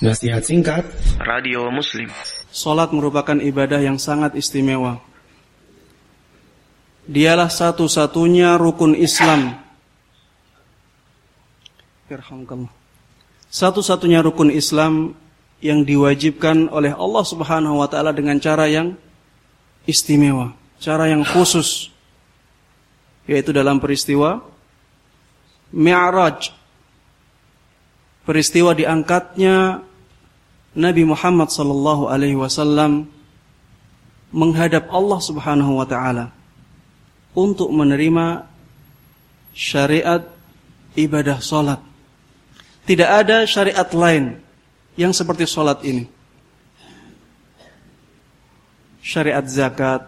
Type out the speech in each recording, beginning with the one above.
Nasihat singkat Radio Muslim Salat merupakan ibadah yang sangat istimewa. Dialah satu-satunya rukun Islam. Satu-satunya rukun Islam yang diwajibkan oleh Allah Subhanahu wa taala dengan cara yang istimewa, cara yang khusus. Yaitu dalam peristiwa Mi'raj. Peristiwa diangkatnya Nabi Muhammad sallallahu alaihi wasallam menghadap Allah Subhanahu wa taala untuk menerima syariat ibadah salat. Tidak ada syariat lain yang seperti salat ini. Syariat zakat,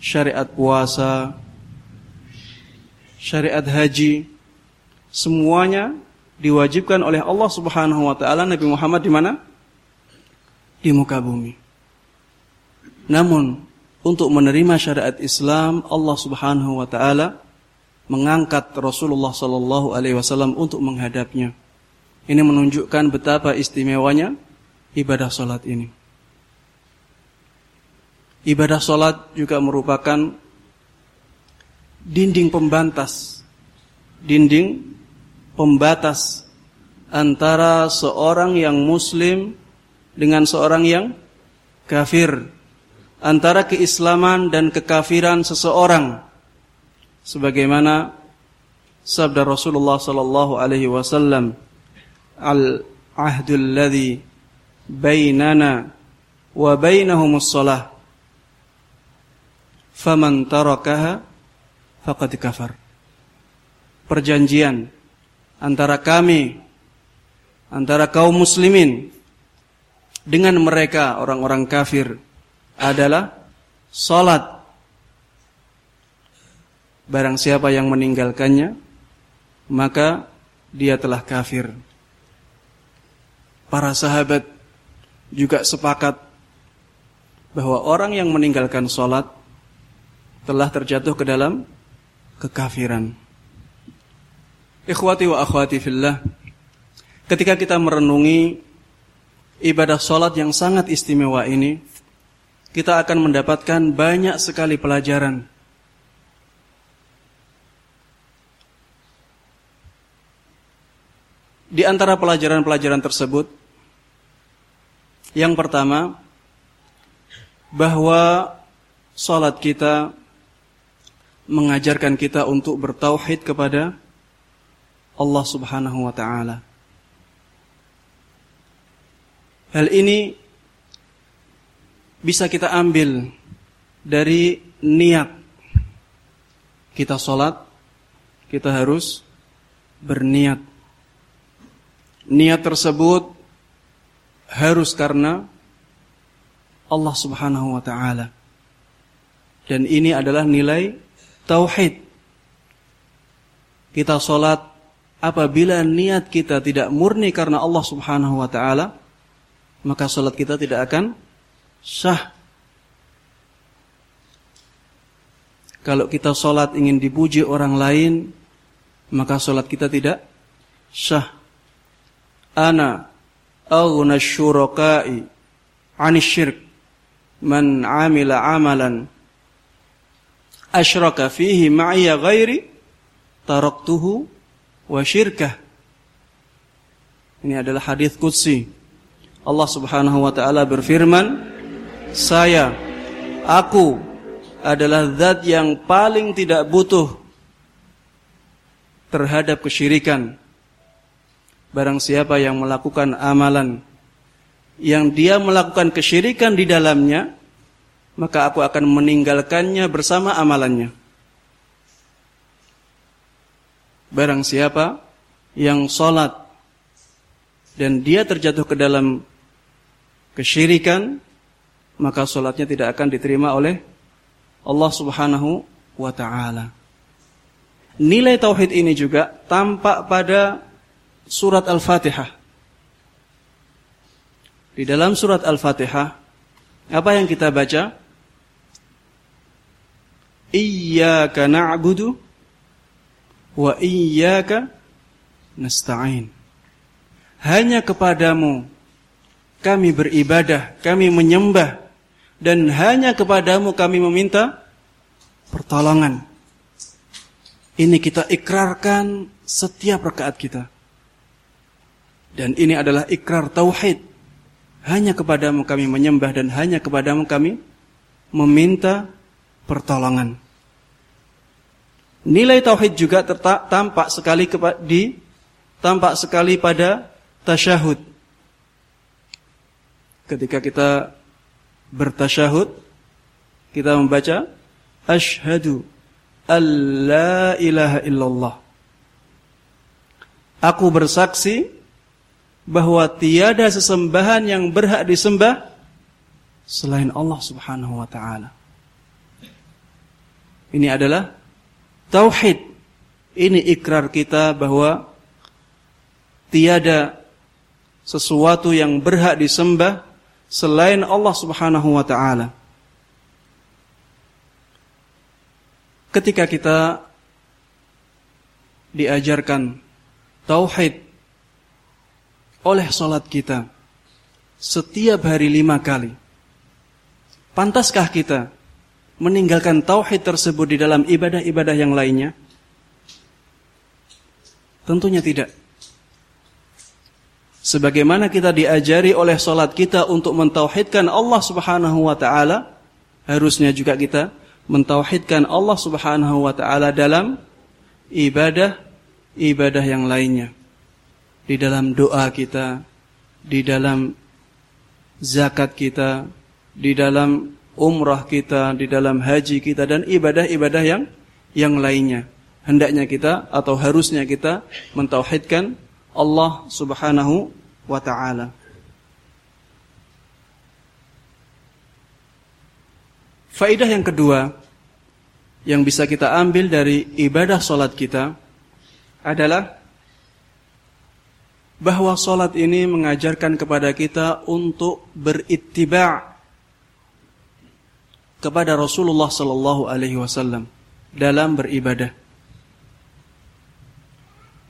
syariat puasa, syariat haji, semuanya diwajibkan oleh Allah Subhanahu wa taala Nabi Muhammad di mana? Di muka bumi. Namun untuk menerima syariat Islam Allah Subhanahu wa taala mengangkat Rasulullah sallallahu alaihi wasallam untuk menghadapnya. Ini menunjukkan betapa istimewanya ibadah salat ini. Ibadah salat juga merupakan dinding pembantas, dinding pembatas antara seorang yang muslim dengan seorang yang kafir. Antara keislaman dan kekafiran seseorang. Sebagaimana sabda Rasulullah sallallahu alaihi wasallam al ahdul ladzi bainana wa bainahumus shalah faman tarakaha faqad kafar. Perjanjian antara kami antara kaum muslimin dengan mereka orang-orang kafir adalah salat. Barang siapa yang meninggalkannya, maka dia telah kafir. Para sahabat juga sepakat bahwa orang yang meninggalkan salat telah terjatuh ke dalam kekafiran. Ikhwati wa akhwati fillah, ketika kita merenungi ibadah sholat yang sangat istimewa ini, kita akan mendapatkan banyak sekali pelajaran. Di antara pelajaran-pelajaran tersebut, yang pertama, bahwa sholat kita mengajarkan kita untuk bertauhid kepada Allah Subhanahu wa Ta'ala. Hal ini bisa kita ambil dari niat. Kita sholat, kita harus berniat. Niat tersebut harus karena Allah Subhanahu wa taala. Dan ini adalah nilai tauhid. Kita sholat apabila niat kita tidak murni karena Allah Subhanahu wa taala, maka sholat kita tidak akan sah. Kalau kita sholat ingin dipuji orang lain, maka sholat kita tidak sah. Ana aghna syuraka'i anis syirk man amila amalan asyraka fihi ma'iyya ghairi taraktuhu wa syirkah. Ini adalah hadis qudsi. Allah Subhanahu wa taala berfirman, "Saya aku adalah zat yang paling tidak butuh terhadap kesyirikan. Barang siapa yang melakukan amalan yang dia melakukan kesyirikan di dalamnya, maka aku akan meninggalkannya bersama amalannya. Barang siapa yang sholat dan dia terjatuh ke dalam kesyirikan, maka sholatnya tidak akan diterima oleh Allah Subhanahu wa taala. Nilai tauhid ini juga tampak pada surat Al-Fatihah. Di dalam surat Al-Fatihah apa yang kita baca? Iyyaka na'budu wa iyyaka nasta'in. Hanya kepadamu kami beribadah, kami menyembah dan hanya kepadamu kami meminta pertolongan. Ini kita ikrarkan setiap rakaat kita. Dan ini adalah ikrar tauhid. Hanya kepadamu kami menyembah dan hanya kepadamu kami meminta pertolongan. Nilai tauhid juga tampak sekali di tampak sekali pada tasyahud. Ketika kita bertasyahud, kita membaca asyhadu alla ilaha illallah. Aku bersaksi bahwa tiada sesembahan yang berhak disembah selain Allah Subhanahu wa taala. Ini adalah tauhid. Ini ikrar kita bahwa tiada sesuatu yang berhak disembah selain Allah Subhanahu wa taala. Ketika kita diajarkan tauhid oleh salat kita setiap hari lima kali. Pantaskah kita meninggalkan tauhid tersebut di dalam ibadah-ibadah yang lainnya? Tentunya tidak. Sebagaimana kita diajari oleh salat kita untuk mentauhidkan Allah Subhanahu wa taala, harusnya juga kita mentauhidkan Allah Subhanahu wa taala dalam ibadah ibadah yang lainnya. Di dalam doa kita, di dalam zakat kita, di dalam umrah kita, di dalam haji kita dan ibadah-ibadah yang yang lainnya. Hendaknya kita atau harusnya kita mentauhidkan Allah Subhanahu wa taala. Faidah yang kedua yang bisa kita ambil dari ibadah solat kita adalah bahwa solat ini mengajarkan kepada kita untuk berittiba' kepada Rasulullah Sallallahu Alaihi Wasallam dalam beribadah.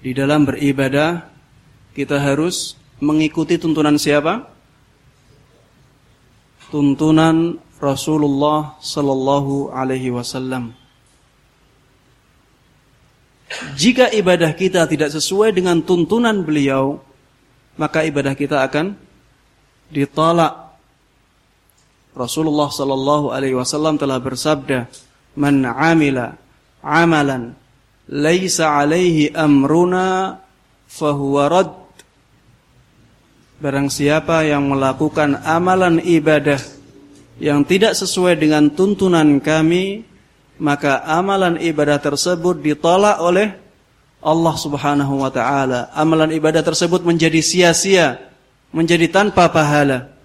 Di dalam beribadah kita harus mengikuti tuntunan siapa? Tuntunan Rasulullah sallallahu alaihi wasallam. Jika ibadah kita tidak sesuai dengan tuntunan beliau, maka ibadah kita akan ditolak. Rasulullah sallallahu alaihi wasallam telah bersabda, "Man 'amila 'amalan laisa 'alaihi amruna fahuwa radd." Barang siapa yang melakukan amalan ibadah yang tidak sesuai dengan tuntunan kami, maka amalan ibadah tersebut ditolak oleh Allah Subhanahu wa taala. Amalan ibadah tersebut menjadi sia-sia, menjadi tanpa pahala.